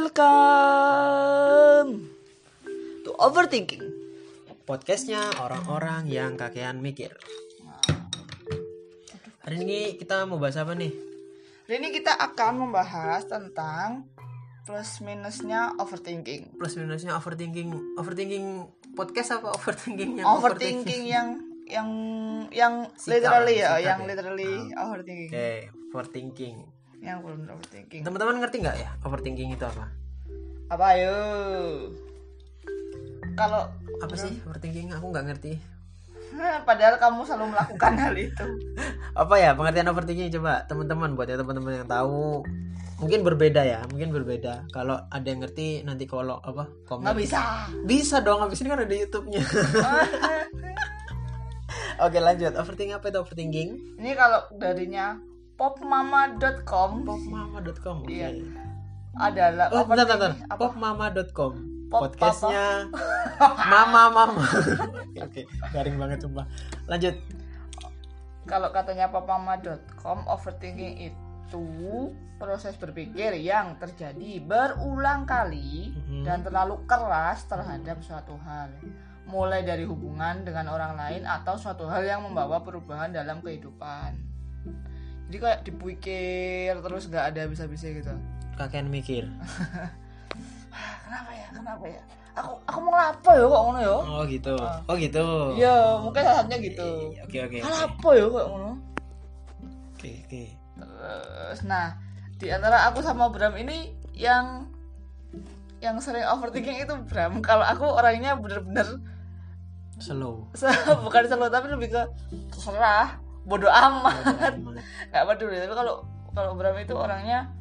Welcome to Overthinking. podcastnya orang-orang yang kakean mikir. Hari ini kita mau bahas apa nih? Hari ini kita akan membahas tentang plus minusnya overthinking. Plus minusnya overthinking, overthinking podcast apa overthinking yang Overthinking yang yang yang Sikap, literally ya, sikap yang ya. literally overthinking. Oke, overthinking. Yang belum overthinking. Teman-teman ngerti nggak ya overthinking itu apa? Apa ayo? Kalau Apa sih overthinking? Aku nggak ngerti. padahal kamu selalu melakukan hal itu. Apa ya pengertian overthinking coba teman-teman buat ya teman-teman yang tahu mungkin berbeda ya mungkin berbeda kalau ada yang ngerti nanti kalau apa komen Nggak bisa. bisa dong habis ini kan ada YouTube-nya oke lanjut overthinking apa itu overthinking Ini kalau darinya popmama.com popmama.com oke Iya. Adalah oh bentar bentar. Popmama.com Pop podcastnya mama mama oke garing banget sumpah. Lanjut. Kalau katanya popmama.com overthinking itu proses berpikir yang terjadi berulang kali Mhm. dan terlalu keras terhadap suatu hal. Mulai dari hubungan dengan orang lain atau suatu hal yang membawa perubahan dalam kehidupan. Jadi kayak dipikir terus nggak ada bisa-bisa gitu. Kakek mikir Kenapa ya? Kenapa ya? Aku aku mau ngapa ya kok ngono ya? oh gitu oh gitu Iya, mungkin salah satunya gitu. oke oke Hal oke apa ya kok ngono? oke oke Terus, nah di antara aku sama Bram ini yang yang sering overthinking itu Bram. Kalau aku orangnya bener-bener slow bukan selalu tapi lebih ke terserah, bodoh amat, nggak peduli. Tapi kalau kalau Bram itu orangnya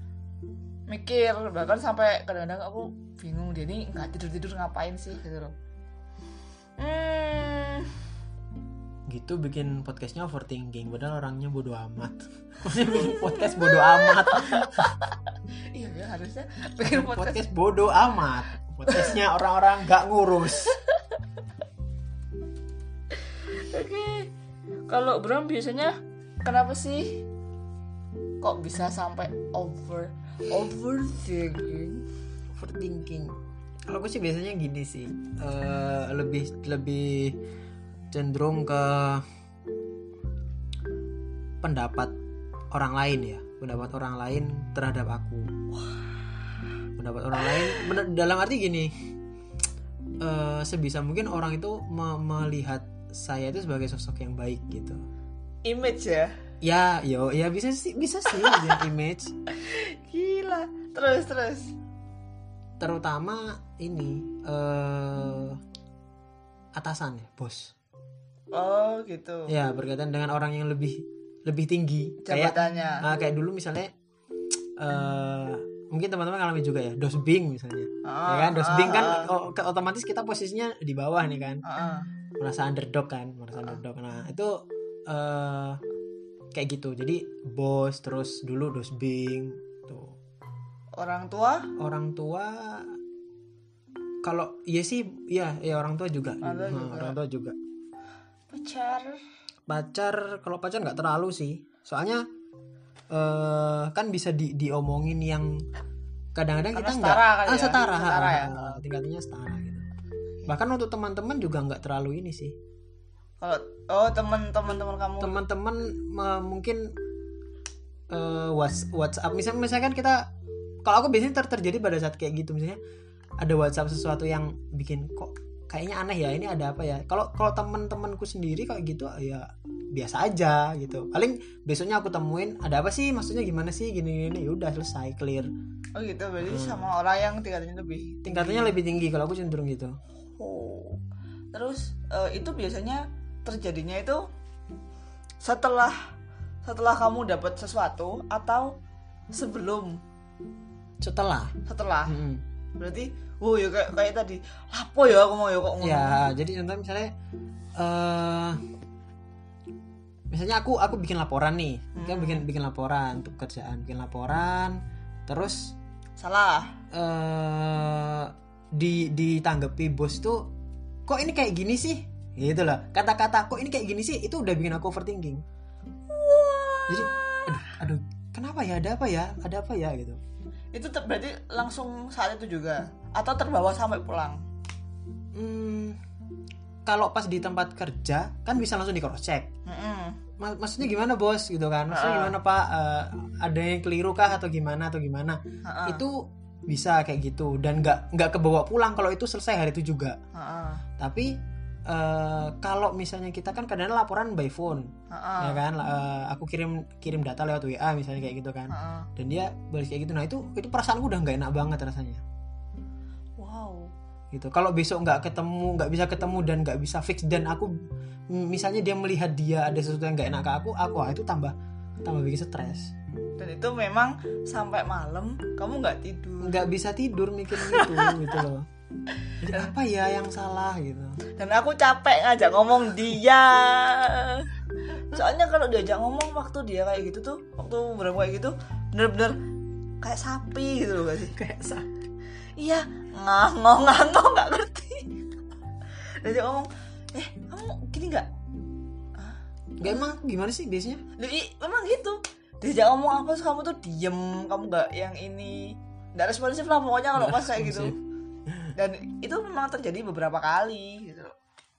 mikir bahkan sampai kadang-kadang aku bingung dia ini nggak tidur tidur ngapain sih? Gitu loh. Hmm, gitu bikin podcastnya overthinking padahal orangnya bodoh amat. Maksudnya bikin podcast bodoh amat. Iya ya harusnya bikin podcast. Podcast bodoh amat. Podcastnya orang-orang gak ngurus. Oke. Kalau Bram biasanya kenapa sih kok bisa sampai over overthinking? overthinking. Kalau gue sih biasanya gini sih. Eh, lebih lebih cenderung ke pendapat orang lain ya. Pendapat orang lain terhadap aku. Pendapat orang lain dalam arti gini. Eh, sebisa mungkin orang itu me- melihat saya itu sebagai sosok yang baik gitu. Image ya. ya yo ya bisa sih bisa sih image Gila. Terus terus. terutama ini eh atasan ya bos Oh gitu. ya berkaitan dengan orang yang lebih lebih tinggi kayak Jabatannya. ah, kayak dulu misalnya eh mungkin teman-teman ngalami juga ya dosbing misalnya ya kan dosbing kan o- ke- otomatis kita posisinya di bawah nih kan Heeh. merasa underdog kan merasa underdog nah itu eh kayak gitu jadi bos terus dulu dosbing tuh Orang tua orang tua kalau iya sih ya ya orang tua juga, Orang tua Hmm, juga. orang tua juga pacar. pacar kalau pacar nggak terlalu sih soalnya eh kan bisa di diomongin yang kadang-kadang kita nggak ah, ya. setara, Setara ah, ya. ah, tingkatannya setara gitu bahkan untuk teman-teman juga nggak terlalu ini sih Kalau oh teman-teman teman kamu. teman-teman mungkin whats- WhatsApp misalnya misalkan kita kalau aku biasanya ter terjadi pada saat kayak gitu misalnya ada WhatsApp sesuatu yang bikin kok kayaknya aneh ya ini ada apa ya? Kalau kalau teman-temanku sendiri kayak gitu ya biasa aja gitu. Paling besoknya aku temuin ada apa sih? Maksudnya gimana sih? Gini gini ya udah selesai clear. Oh gitu. Berarti Hmm. sama orang yang tingkatannya lebih tingkatannya lebih tinggi kalau aku cenderung gitu. Oh. Terus eh, itu biasanya terjadinya itu setelah setelah kamu dapat sesuatu atau sebelum setelah. Setelah. Mm-mm. berarti oh ya kayak kayak tadi apa ya aku mau ya kok ngomong. ya jadi contoh misalnya eh misalnya aku aku bikin laporan nih. Kan Hmm. bikin bikin laporan untuk kerjaan. Bikin laporan terus salah. eh di ditanggapi bos tuh kok ini kayak gini sih? Gitu loh. Kata-kata kok ini kayak gini sih? Itu udah bikin aku overthinking. Jadi aduh aduh kenapa ya? Ada apa ya? Ada apa ya? Gitu itu ter- berarti langsung saat itu juga atau terbawa sampai pulang Hmm, kalau pas di tempat kerja kan bisa langsung di cross check. Ma- maksudnya gimana bos gitu kan? Maksudnya Ah. gimana pak? Eh, ada yang keliru kah atau gimana atau gimana? Ha-ha. Itu bisa kayak gitu dan nggak nggak kebawa pulang kalau itu selesai hari itu juga. Ha-ha. Tapi eh, kalau misalnya kita kan kadang laporan by phone, Ha-ha. ya kan? Eh, aku kirim kirim data lewat WA misalnya kayak gitu kan. Ha-ha. Dan dia balas kayak gitu. Nah itu itu perasaanku udah nggak enak banget rasanya. wow gitu kalau besok nggak ketemu nggak bisa ketemu dan nggak bisa fix dan aku misalnya dia melihat dia ada sesuatu yang nggak enak ke aku aku ah, itu tambah tambah bikin stres dan itu memang sampai malam kamu nggak tidur nggak bisa tidur mikirin itu gitu loh apa ya yang salah gitu? Dan aku capek ngajak ngomong dia. Soalnya kalau diajak ngomong waktu dia kayak gitu tuh waktu berapa kayak gitu bener-bener kayak sapi gitu loh gak sih kayak sa iya ngangong ngangong nggak ngerti. Diajak ngomong eh kamu gini nggak? Nggak emang gimana sih biasanya? Jadi memang gitu. Diajak ngomong apa terus kamu tuh diem kamu nggak yang ini. Nggak responsif lah pokoknya kalau pas kayak gitu. Dan itu memang terjadi beberapa kali gitu.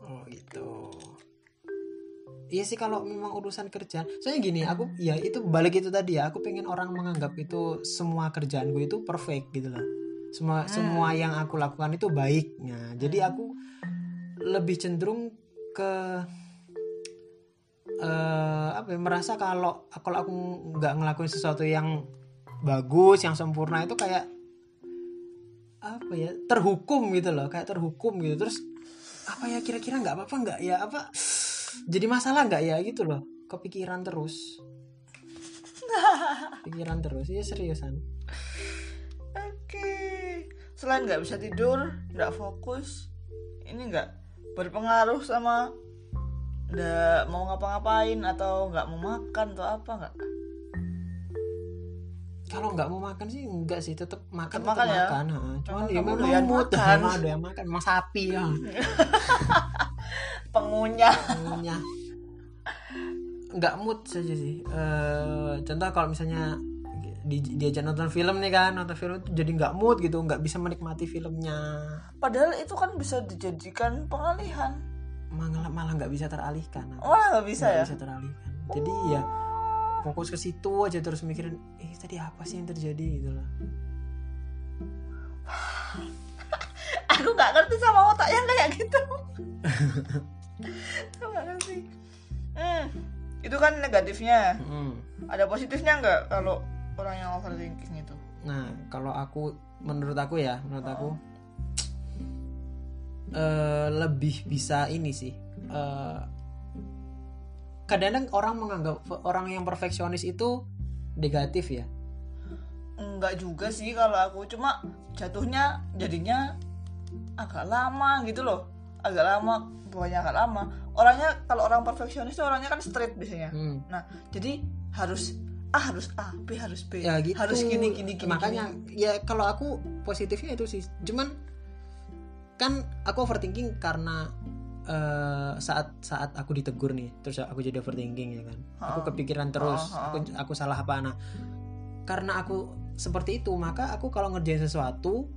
Oh gitu. Iya sih kalau memang urusan kerjaan. Soalnya gini aku ya itu balik itu tadi ya Aku pengen orang menganggap itu semua kerjaanku itu perfect gitu loh. Semua semua yang aku lakukan itu baik Nah jadi aku lebih cenderung ke eh apa ya, merasa kalau kalau aku nggak ngelakuin sesuatu yang bagus yang sempurna itu kayak apa ya terhukum gitu loh kayak terhukum gitu. Terus apa ya kira-kira nggak apa-apa nggak ya apa jadi masalah nggak ya gitu loh. Kepikiran terus. Pikiran terus ya seriusan. Oke. Selain nggak bisa tidur nggak fokus ini nggak berpengaruh sama nggak mau ngapa-ngapain atau nggak mau makan atau apa nggak kalau nggak mau makan sih enggak sih. Tetap makan Tetep tetap makan ya? makan ha. cuman ya memang doyan mood makan. ada yang makan. Emang sapi ya. Pengunyah. Punya nggak mood saja sih. Eh, contoh kalau misalnya di, diajak nonton film nih kan nonton film itu jadi nggak mood gitu nggak bisa menikmati filmnya. Padahal itu kan bisa dijadikan pengalihan. Malah malah nggak bisa teralihkan. Malah nggak bisa Nggak ya? bisa teralihkan. Jadi ya fokus ke situ aja terus mikirin eh tadi apa sih yang terjadi? Gitu loh aku nggak ngerti sama otak yang kayak gitu. Aku nggak ngerti. Hmm, itu kan negatifnya. Mm. ada positifnya nggak kalau orang yang overthinking itu? Nah kalau aku menurut aku ya menurut aku eh, lebih bisa ini sih Eh, kadang-kadang orang menganggap orang yang perfeksionis itu negatif ya. Enggak juga sih kalau aku cuma jatuhnya jadinya agak lama gitu loh. Agak lama bukannya agak lama. Orangnya kalau orang perfeksionis tuh orangnya kan straight biasanya. Hmm. nah jadi harus A harus A B harus B. Ya gitu. Harus gini gini gini makanya ya kalau aku positifnya itu sih. Cuman kan aku overthinking karena eh, saat saat aku ditegur nih terus aku jadi overthinking ya kan. Aku Ha-ha. kepikiran terus Ha-ha. aku aku salah apa nah. Karena aku seperti itu maka aku kalau ngerjain sesuatu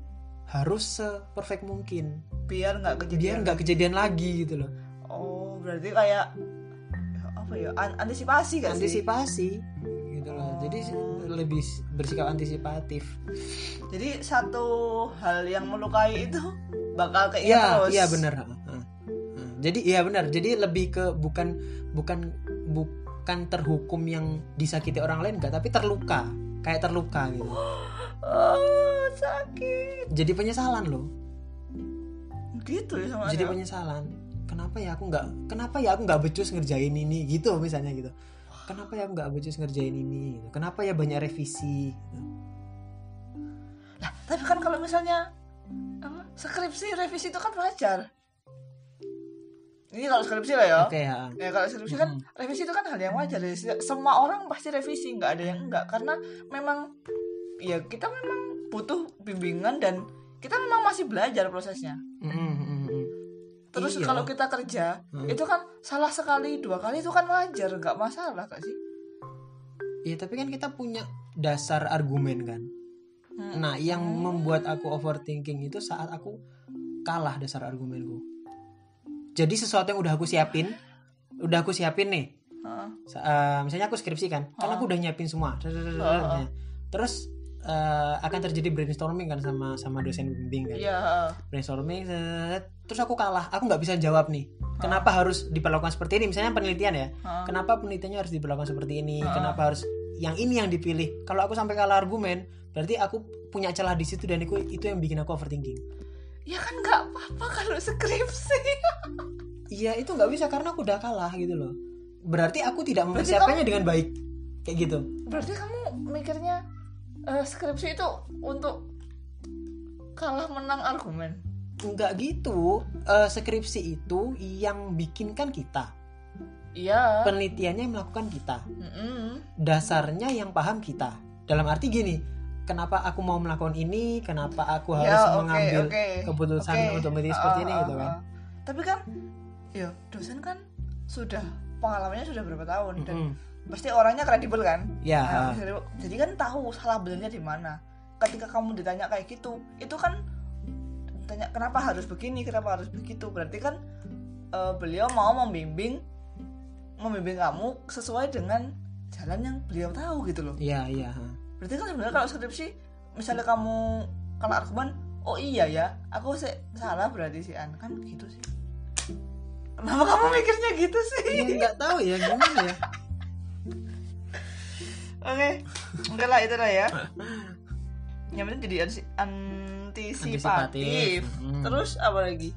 harus seperfect mungkin. Biar nggak biar kejadian nggak kejadian lagi gitu loh. Oh berarti kayak apa ya an- antisipasi gak sih? Antisipasi gitu loh. Jadi lebih bersikap antisipatif. Jadi satu hal yang melukai itu bakal kayak Iya, terus. iya benar. Jadi iya benar. Jadi lebih ke bukan bukan bukan terhukum yang disakiti orang lain enggak, tapi terluka. Kayak terluka gitu. oh sakit Jadi penyesalan loh. gitu ya sama Jadi aja. penyesalan. Kenapa ya aku nggak kenapa ya aku nggak becus ngerjain ini gitu misalnya gitu. Kenapa ya aku nggak becus ngerjain ini gitu. Kenapa ya banyak revisi gitu. Lah, tapi kan kalau misalnya skripsi revisi itu kan wajar. Ini kalau skripsi lah ya. Oke ya. Ya kalau skripsi kan revisi itu kan hal yang wajar ya. Semua orang pasti revisi, nggak ada yang enggak karena memang ya kita memang butuh bimbingan dan kita memang masih belajar prosesnya. Mm, mm, mm, mm. Terus Iya. kalau kita kerja Hmm. itu kan salah sekali dua kali itu kan wajar, nggak masalah gak sih? Iya, tapi kan kita punya dasar argumen kan. Hmm. Nah, yang membuat aku overthinking itu saat aku kalah dasar argumenku. Jadi sesuatu yang udah aku siapin, udah aku siapin nih. Heeh. Sa- eh, misalnya aku skripsi kan, kan Oh. aku udah nyiapin semua. Oh. Terus eh, akan terjadi brainstorming kan sama sama dosen pembimbing kan. Iya, heeh. Brainstorming, set. terus aku kalah. Aku nggak bisa jawab nih. Kenapa harus diperlakukan seperti ini? Misalnya penelitian ya. Heeh. Kenapa penelitiannya harus diperlakukan seperti ini? Ah. Kenapa harus yang ini yang dipilih? Kalau aku sampai kalah argumen, berarti aku punya celah di situ dan itu itu yang bikin aku overthinking. Ya kan nggak apa-apa kalau skripsi. Iya itu nggak bisa karena aku udah kalah gitu loh. Berarti aku tidak mempersiapkannya dengan baik kayak gitu. Berarti kamu mikirnya eh, skripsi itu untuk kalah menang argumen. Enggak gitu. Eh, skripsi itu yang bikin kan kita. Iya. Penelitiannya yang melakukan kita. Mm-mm. Dasarnya yang paham kita. Dalam arti gini, kenapa aku mau melakukan ini? Kenapa aku harus Ya, oke, mengambil oke. keputusan Oke. untuk meneliti seperti ini Ah, gitu ah, kan? ah. Tapi kan, ya dosen kan sudah pengalamannya sudah berapa tahun dan Mm-mm. pasti orangnya kredibel kan. Ya. Nah, kredibel. jadi kan tahu salah benernya di mana. Ketika kamu ditanya kayak gitu, itu kan tanya kenapa harus begini, kenapa harus begitu. Berarti kan eh, beliau mau membimbing membimbing kamu sesuai dengan jalan yang beliau tahu gitu loh. Iya, iya. ha. Berarti kan sebenarnya kalau skripsi misalnya kamu kalah argumen, oh iya ya, aku salah berarti sih An kan gitu sih. Kenapa kamu mikirnya gitu sih? Ya nggak tahu ya gimana ya. Oke, enggak lah itu lah ya. Yang penting jadi ansi- antisipatif. Antisipatif, mm. Terus apa lagi?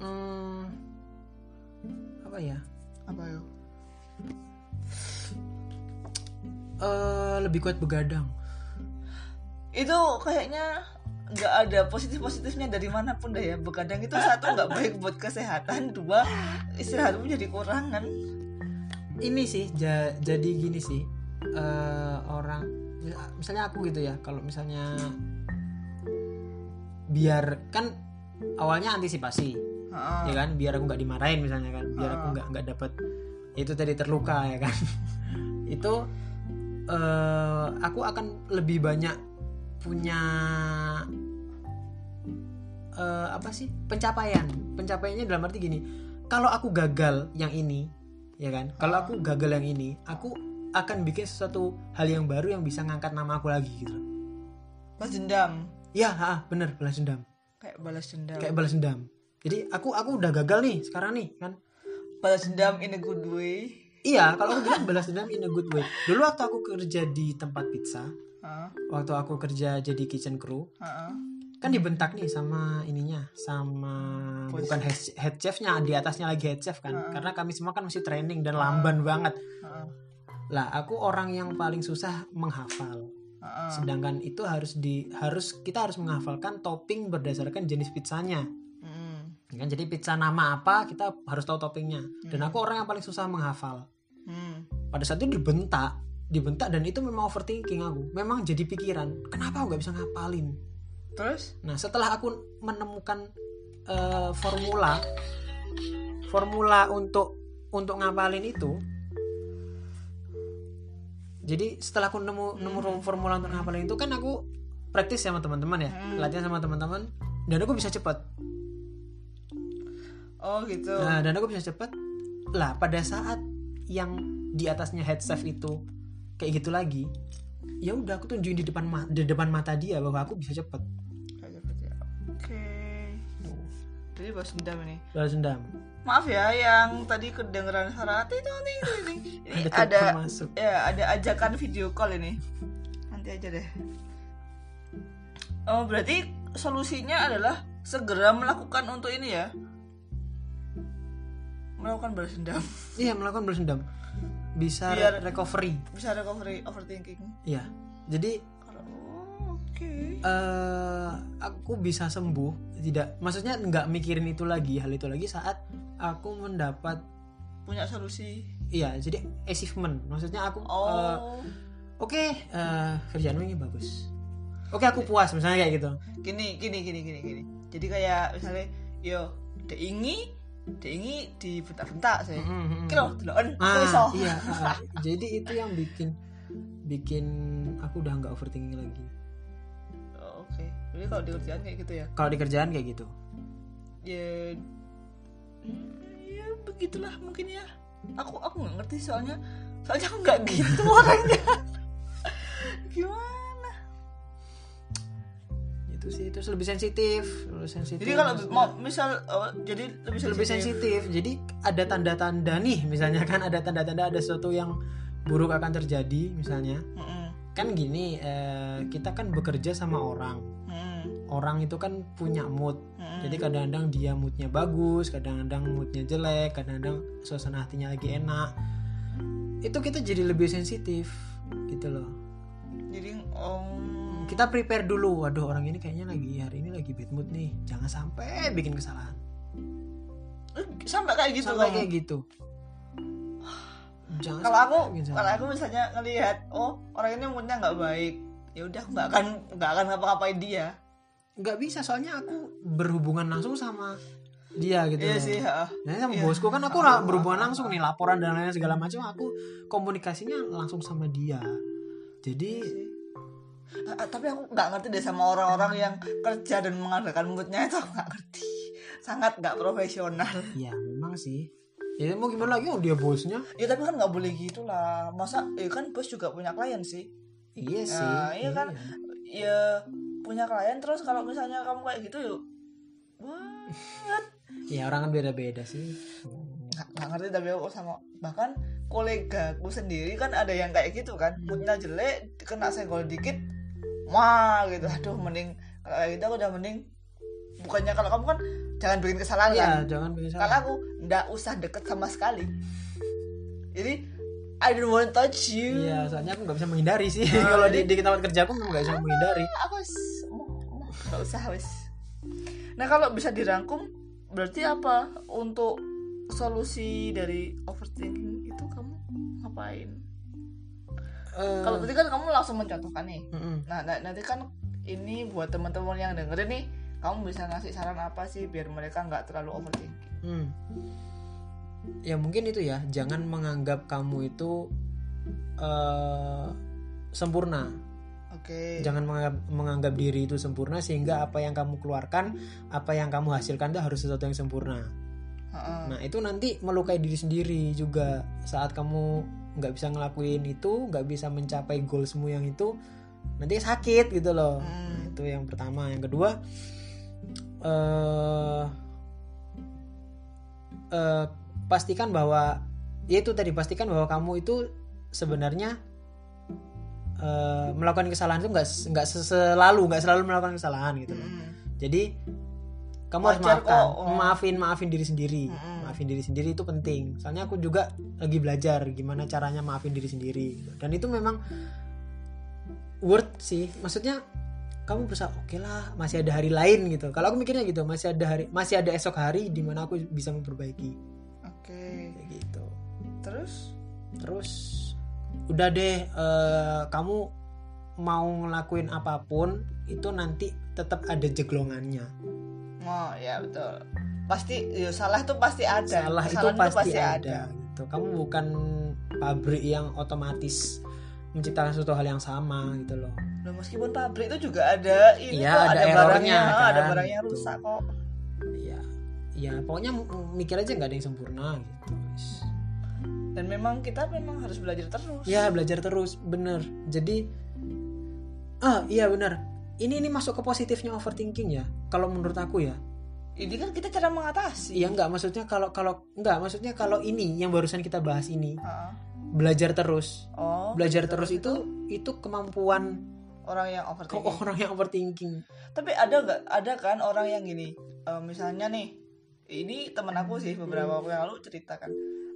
Hmm, apa ya? Apa yuk? Eh, lebih kuat begadang. Itu kayaknya nggak ada positif positifnya dari mana pun deh ya. Begadang itu satu nggak baik buat kesehatan, dua istirahatmu jadi kurangan. Ini sih ja- jadi gini sih. eh orang misalnya aku gitu ya, kalau misalnya biar kan awalnya antisipasi, Heeh. ya kan, biar aku nggak dimarahin misalnya kan, biar aku Ah. nggak nggak dapet itu tadi terluka ya kan. itu eh aku akan lebih banyak punya eh apa sih pencapaian pencapaiannya dalam arti gini kalau aku gagal yang ini ya kan kalau aku gagal yang ini aku akan bikin sesuatu hal yang baru yang bisa ngangkat nama aku lagi gitu Balas dendam. ya ha, bener balas dendam Kayak balas dendam. kayak balas dendam jadi aku aku udah gagal nih sekarang nih kan balas dendam in a good way. Iya kalau aku bilang balas dendam in a good way. Dulu waktu aku kerja di tempat pizza Heeh. waktu aku kerja jadi kitchen crew Heeh. kan dibentak nih sama ininya sama bukan head, head chefnya di atasnya lagi head chef kan. Heeh. karena kami semua kan masih training dan lamban banget. Heeh. lah aku orang yang paling susah menghafal. Heeh. sedangkan itu harus di harus kita harus menghafalkan topping berdasarkan jenis pizzanya. Kan jadi pizza nama apa kita harus tahu toppingnya. Dan aku orang yang paling susah menghafal Mm. pada saat itu dibentak dibentak dan itu memang overthinking aku memang jadi pikiran kenapa aku nggak bisa ngapalin Terus? Nah, setelah aku menemukan eh, formula formula untuk untuk ngapalin itu jadi setelah aku nemu nemu formula untuk ngapalin itu kan aku praktis sama teman-teman ya Hmm. latihan sama teman-teman dan aku bisa cepat Oh gitu. nah, dan aku bisa cepat lah pada saat yang di atasnya head chef itu kayak gitu lagi ya udah aku tunjukin di depan ma- di depan mata dia bahwa aku bisa cepat Kayak gitu ya. Oke. Jadi balas dendam ini. balas dendam Maaf ya yang tadi kedengeran suara ting ting ting ting, ting. Ini ada masuk ya ada ajakan video call ini. Nanti aja deh. Oh berarti solusinya adalah segera melakukan untuk ini ya. Melakukan balas dendam. Iya melakukan balas dendam bisa Biar- recovery. Bisa recovery overthinking. Iya. Jadi oh, oke. eh aku bisa sembuh tidak maksudnya nggak mikirin itu lagi hal itu lagi saat aku mendapat Punya solusi. iya jadi achievement maksudnya aku eh, Oh. oke eh, kerjaanmu ini bagus oke aku puas misalnya kayak gitu gini gini gini gini gini jadi kayak misalnya yo deingi deingi dibentak-bentak saya Mm, mm, mm. kilo deloken aku Ah, iso. iya ah, jadi itu yang bikin bikin aku udah nggak overthinking lagi. Oh, oke. Jadi kalau di kerjaan kayak gitu ya? Kalau di kerjaan kayak gitu? Ya hmm, ya begitulah mungkin ya. Aku aku nggak ngerti soalnya. Soalnya aku nggak gitu orangnya. Gimana itu sih. Terus lebih sensitif lebih sensitif. Jadi kalau mau misal oh, jadi lebih sensitif, lebih sensitif. Jadi ada tanda-tanda nih misalnya kan ada tanda-tanda ada sesuatu yang buruk akan terjadi misalnya. Mm-mm, kan gini eh, kita kan bekerja sama orang. Mm-mm, orang itu kan punya mood. Mm-mm. jadi kadang-kadang dia moodnya bagus kadang-kadang moodnya jelek kadang-kadang suasana hatinya lagi enak. Itu kita jadi lebih sensitif gitu loh. Jadi om kita prepare dulu. Waduh orang ini kayaknya lagi hari ini lagi bad mood nih. Jangan sampai bikin kesalahan. Eh, sampai kayak gitu sampai kamu? kayak gitu. Jangan kalau aku kalau aku misalnya ngelihat oh orang ini moodnya nggak baik. Ya udah nggak akan nggak akan ngapa-ngapain dia. Nggak bisa soalnya aku berhubungan langsung sama dia gitu iya sih ha. Nah, sama Iya. bosku kan aku lah berhubungan langsung nih laporan dan lain segala macam aku komunikasinya langsung sama dia. Jadi ah, tapi aku nggak ngerti deh sama orang-orang yang kerja dan mengandalkan moodnya itu aku nggak ngerti. Sangat nggak profesional. Ya memang sih. Ya mau gimana lagi? Oh dia bosnya. Ya tapi kan nggak boleh gitu lah masa ya kan bos juga punya klien sih. Iya sih. Nah, iya kan. ya punya klien terus kalau misalnya kamu kayak gitu yuk. What? Ya orang kan beda-beda sih. Nggak nggak ngerti tapi aku sama bahkan kolegaku sendiri kan ada yang kayak gitu kan. Moodnya jelek kena senggol dikit wah gitu. Aduh mending kalau kayak gitu aku udah mending bukannya kalau kamu kan jangan bikin kesalahan Iya, kan? jangan bikin kalau salah aku ndak usah deket sama sekali. Jadi I don't want to touch you. Iya soalnya aku nggak bisa menghindari sih. Oh, kalau di, jadi- di tempat kerja aku nggak bisa menghindari. Aku nggak usah wis nah kalau bisa dirangkum berarti apa? Untuk solusi dari overthinking itu kamu ngapain Eh, kalau tadi kan kamu langsung mencontohkan nih mm-mm. nah, nah, nanti kan ini buat teman-teman yang dengerin nih kamu bisa ngasih saran apa sih biar mereka nggak terlalu overthinking Hmm. Ya mungkin itu ya, jangan menganggap kamu itu eh, sempurna. oke Jangan menganggap, menganggap diri itu sempurna sehingga apa yang kamu keluarkan, apa yang kamu hasilkan itu harus sesuatu yang sempurna. Heeh. Nah itu nanti melukai diri sendiri juga saat kamu nggak bisa ngelakuin itu, nggak bisa mencapai goalsmu yang itu, nanti sakit gitu loh. Hmm. Itu yang pertama. Yang kedua, eh eh, pastikan bahwa ya itu tadi pastikan bahwa kamu itu sebenarnya eh, melakukan kesalahan itu nggak nggak selalu nggak selalu melakukan kesalahan gitu loh. Mm. Jadi kamu harus Wajar maafkan, kok. Oh. maafin maafin diri sendiri, Mm-mm. maafin diri sendiri itu penting. Soalnya aku juga lagi belajar gimana caranya maafin diri sendiri. Dan itu memang worth sih. Maksudnya kamu bisa oke lah, masih ada hari lain gitu. Kalau aku mikirnya gitu, masih ada hari, masih ada esok hari di mana aku bisa memperbaiki oke kayak gitu. terus Terus udah deh, eh, kamu mau ngelakuin apa pun itu nanti tetap ada jeglongannya. Oh ya betul. Pasti ya, salah itu pasti ada. Salah itu Kesalahan pasti, ada. gitu. Kamu bukan pabrik yang otomatis menciptakan suatu hal yang sama gitu loh. Loh, meskipun pabrik itu juga ada ini Iya, kok ada ada, barangnya ada kan, barang yang gitu. rusak kok. Ya ya pokoknya mikir aja nggak ada yang sempurna gitu dan memang kita memang harus belajar terus. Ya belajar terus bener. Jadi ah iya bener ini ini masuk ke positifnya overthinking ya kalau menurut aku ya. Ini kan kita cara mengatasi. Iya nggak maksudnya kalau kalau nggak maksudnya kalau ini yang barusan kita bahas ini Heeh. belajar terus. Oh belajar terus itu itu kemampuan orang yang kok overthinking orang yang overthinking. Tapi ada nggak ada kan orang yang gini eh, misalnya nih ini temen aku sih beberapa waktu yang lalu ceritakan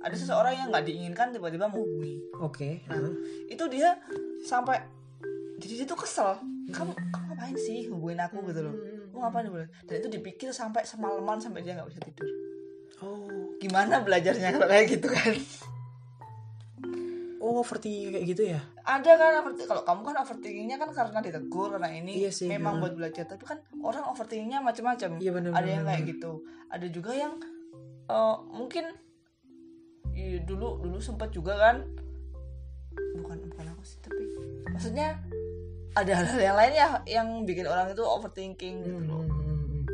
ada seseorang yang nggak diinginkan tiba-tiba menghubungi. Oke. Nah, itu dia sampai jadi dia tuh kesel. Kamu kamu ngapain sih hubungin aku gitu loh? Kamu ngapain hubungin? Dan itu dipikir sampai semalaman sampai dia nggak bisa tidur. Oh, gimana belajarnya kalau kayak gitu kan? Oh overthinking kayak gitu ya? ada kan overthinking. Kalau kamu kan overthinkingnya kan karena ditegur karena ini Iya sih, memang bener. buat belajar. Tapi kan orang overthinkingnya macam-macam. Iya ada yang kayak gitu. Ada juga yang eh, mungkin iya, dulu dulu sempat juga kan. Bukan bukan aku sih tapi maksudnya ada hal-hal yang lain ya yang bikin orang itu overthinking gitu loh hmm, hmm, hmm.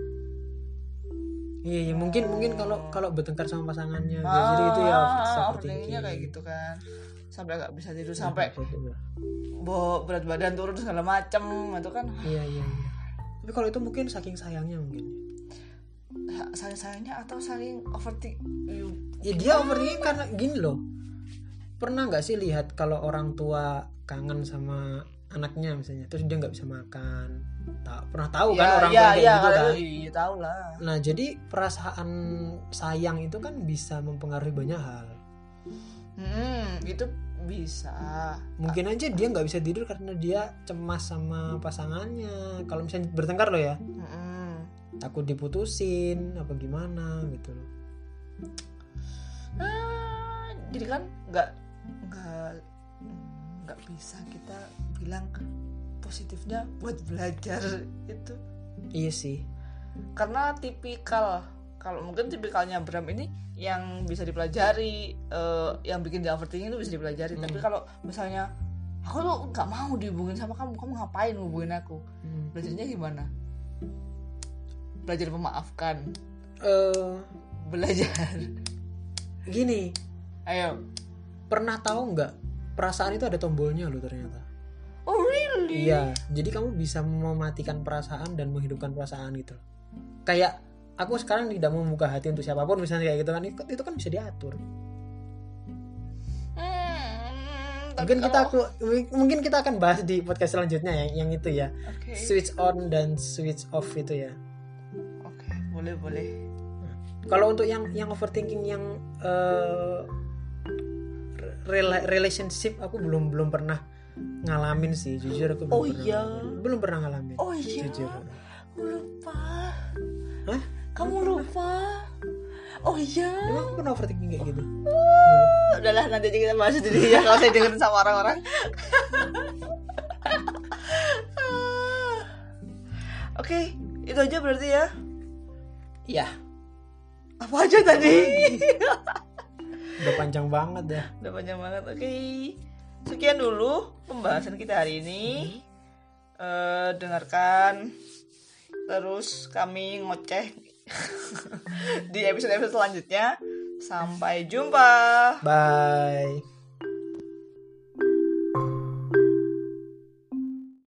Iya, iya, mungkin mungkin kalau kalau bertengkar sama pasangannya jadi itu ya Ah, overthinking. overthinkingnya kayak gitu kan sampai nggak bisa tidur sampai bawa berat badan turun segala macem itu kan Iya, iya, iya. Tapi kalau itu mungkin saking sayangnya mungkin. saling sayangnya atau saling overthink Ya dia overthinking karena gini loh. Pernah nggak sih lihat kalau orang tua kangen sama anaknya misalnya, terus dia nggak bisa makan. Tak pernah tahu kan ya, orang ya, tua ya, gitu kan. itu, iya tahu lah Nah jadi perasaan sayang itu kan bisa mempengaruhi banyak hal. hmm, itu bisa Mungkin aja dia nggak bisa tidur karena dia cemas sama pasangannya. Kalau misalnya bertengkar loh ya, Hmm. takut diputusin apa gimana gitu loh. Ah, jadi kan nggak nggak nggak bisa kita bilang positifnya buat belajar itu. Iya sih. karena tipikal kalau mungkin tipikalnya Bram ini yang bisa dipelajari eh, yang bikin dia overthinking itu bisa dipelajari. Tapi Hmm. kalau misalnya aku tuh nggak mau dihubungin sama kamu kamu ngapain hubungin aku? Hmm. belajarnya gimana? Belajar memaafkan. Eh, belajar. gini, ayo. Pernah tahu nggak perasaan itu ada tombolnya loh ternyata. oh really Iya, jadi kamu bisa mematikan perasaan dan menghidupkan perasaan gitu. Kayak aku sekarang tidak mau membuka hati untuk siapa pun misalnya kayak gitu kan itu, kan bisa diatur. Hmm, Mungkin kita aku mungkin kita akan bahas di podcast selanjutnya ya yang itu ya. Oke, Switch on dan switch off itu ya. oke, boleh boleh. Kalau untuk yang yang overthinking yang eh, rela- relationship aku belum belum pernah ngalamin sih jujur aku belum Oh pernah iya. ngalamin. belum pernah ngalamin Oh iya, jujur aku lupa. Hah? Kamu lupa? Oh iya. emang aku pernah overthinking kayak gitu Udahlah nanti aja kita bahas sendiri ya kalau saya dengerin sama orang-orang. Oke, itu aja berarti ya. iya Apa aja tadi? udah panjang banget ya Udah panjang banget. Oke. Sekian dulu pembahasan kita hari ini. Eh, dengarkan terus kami ngoceh di episode-episode selanjutnya. Sampai jumpa. bye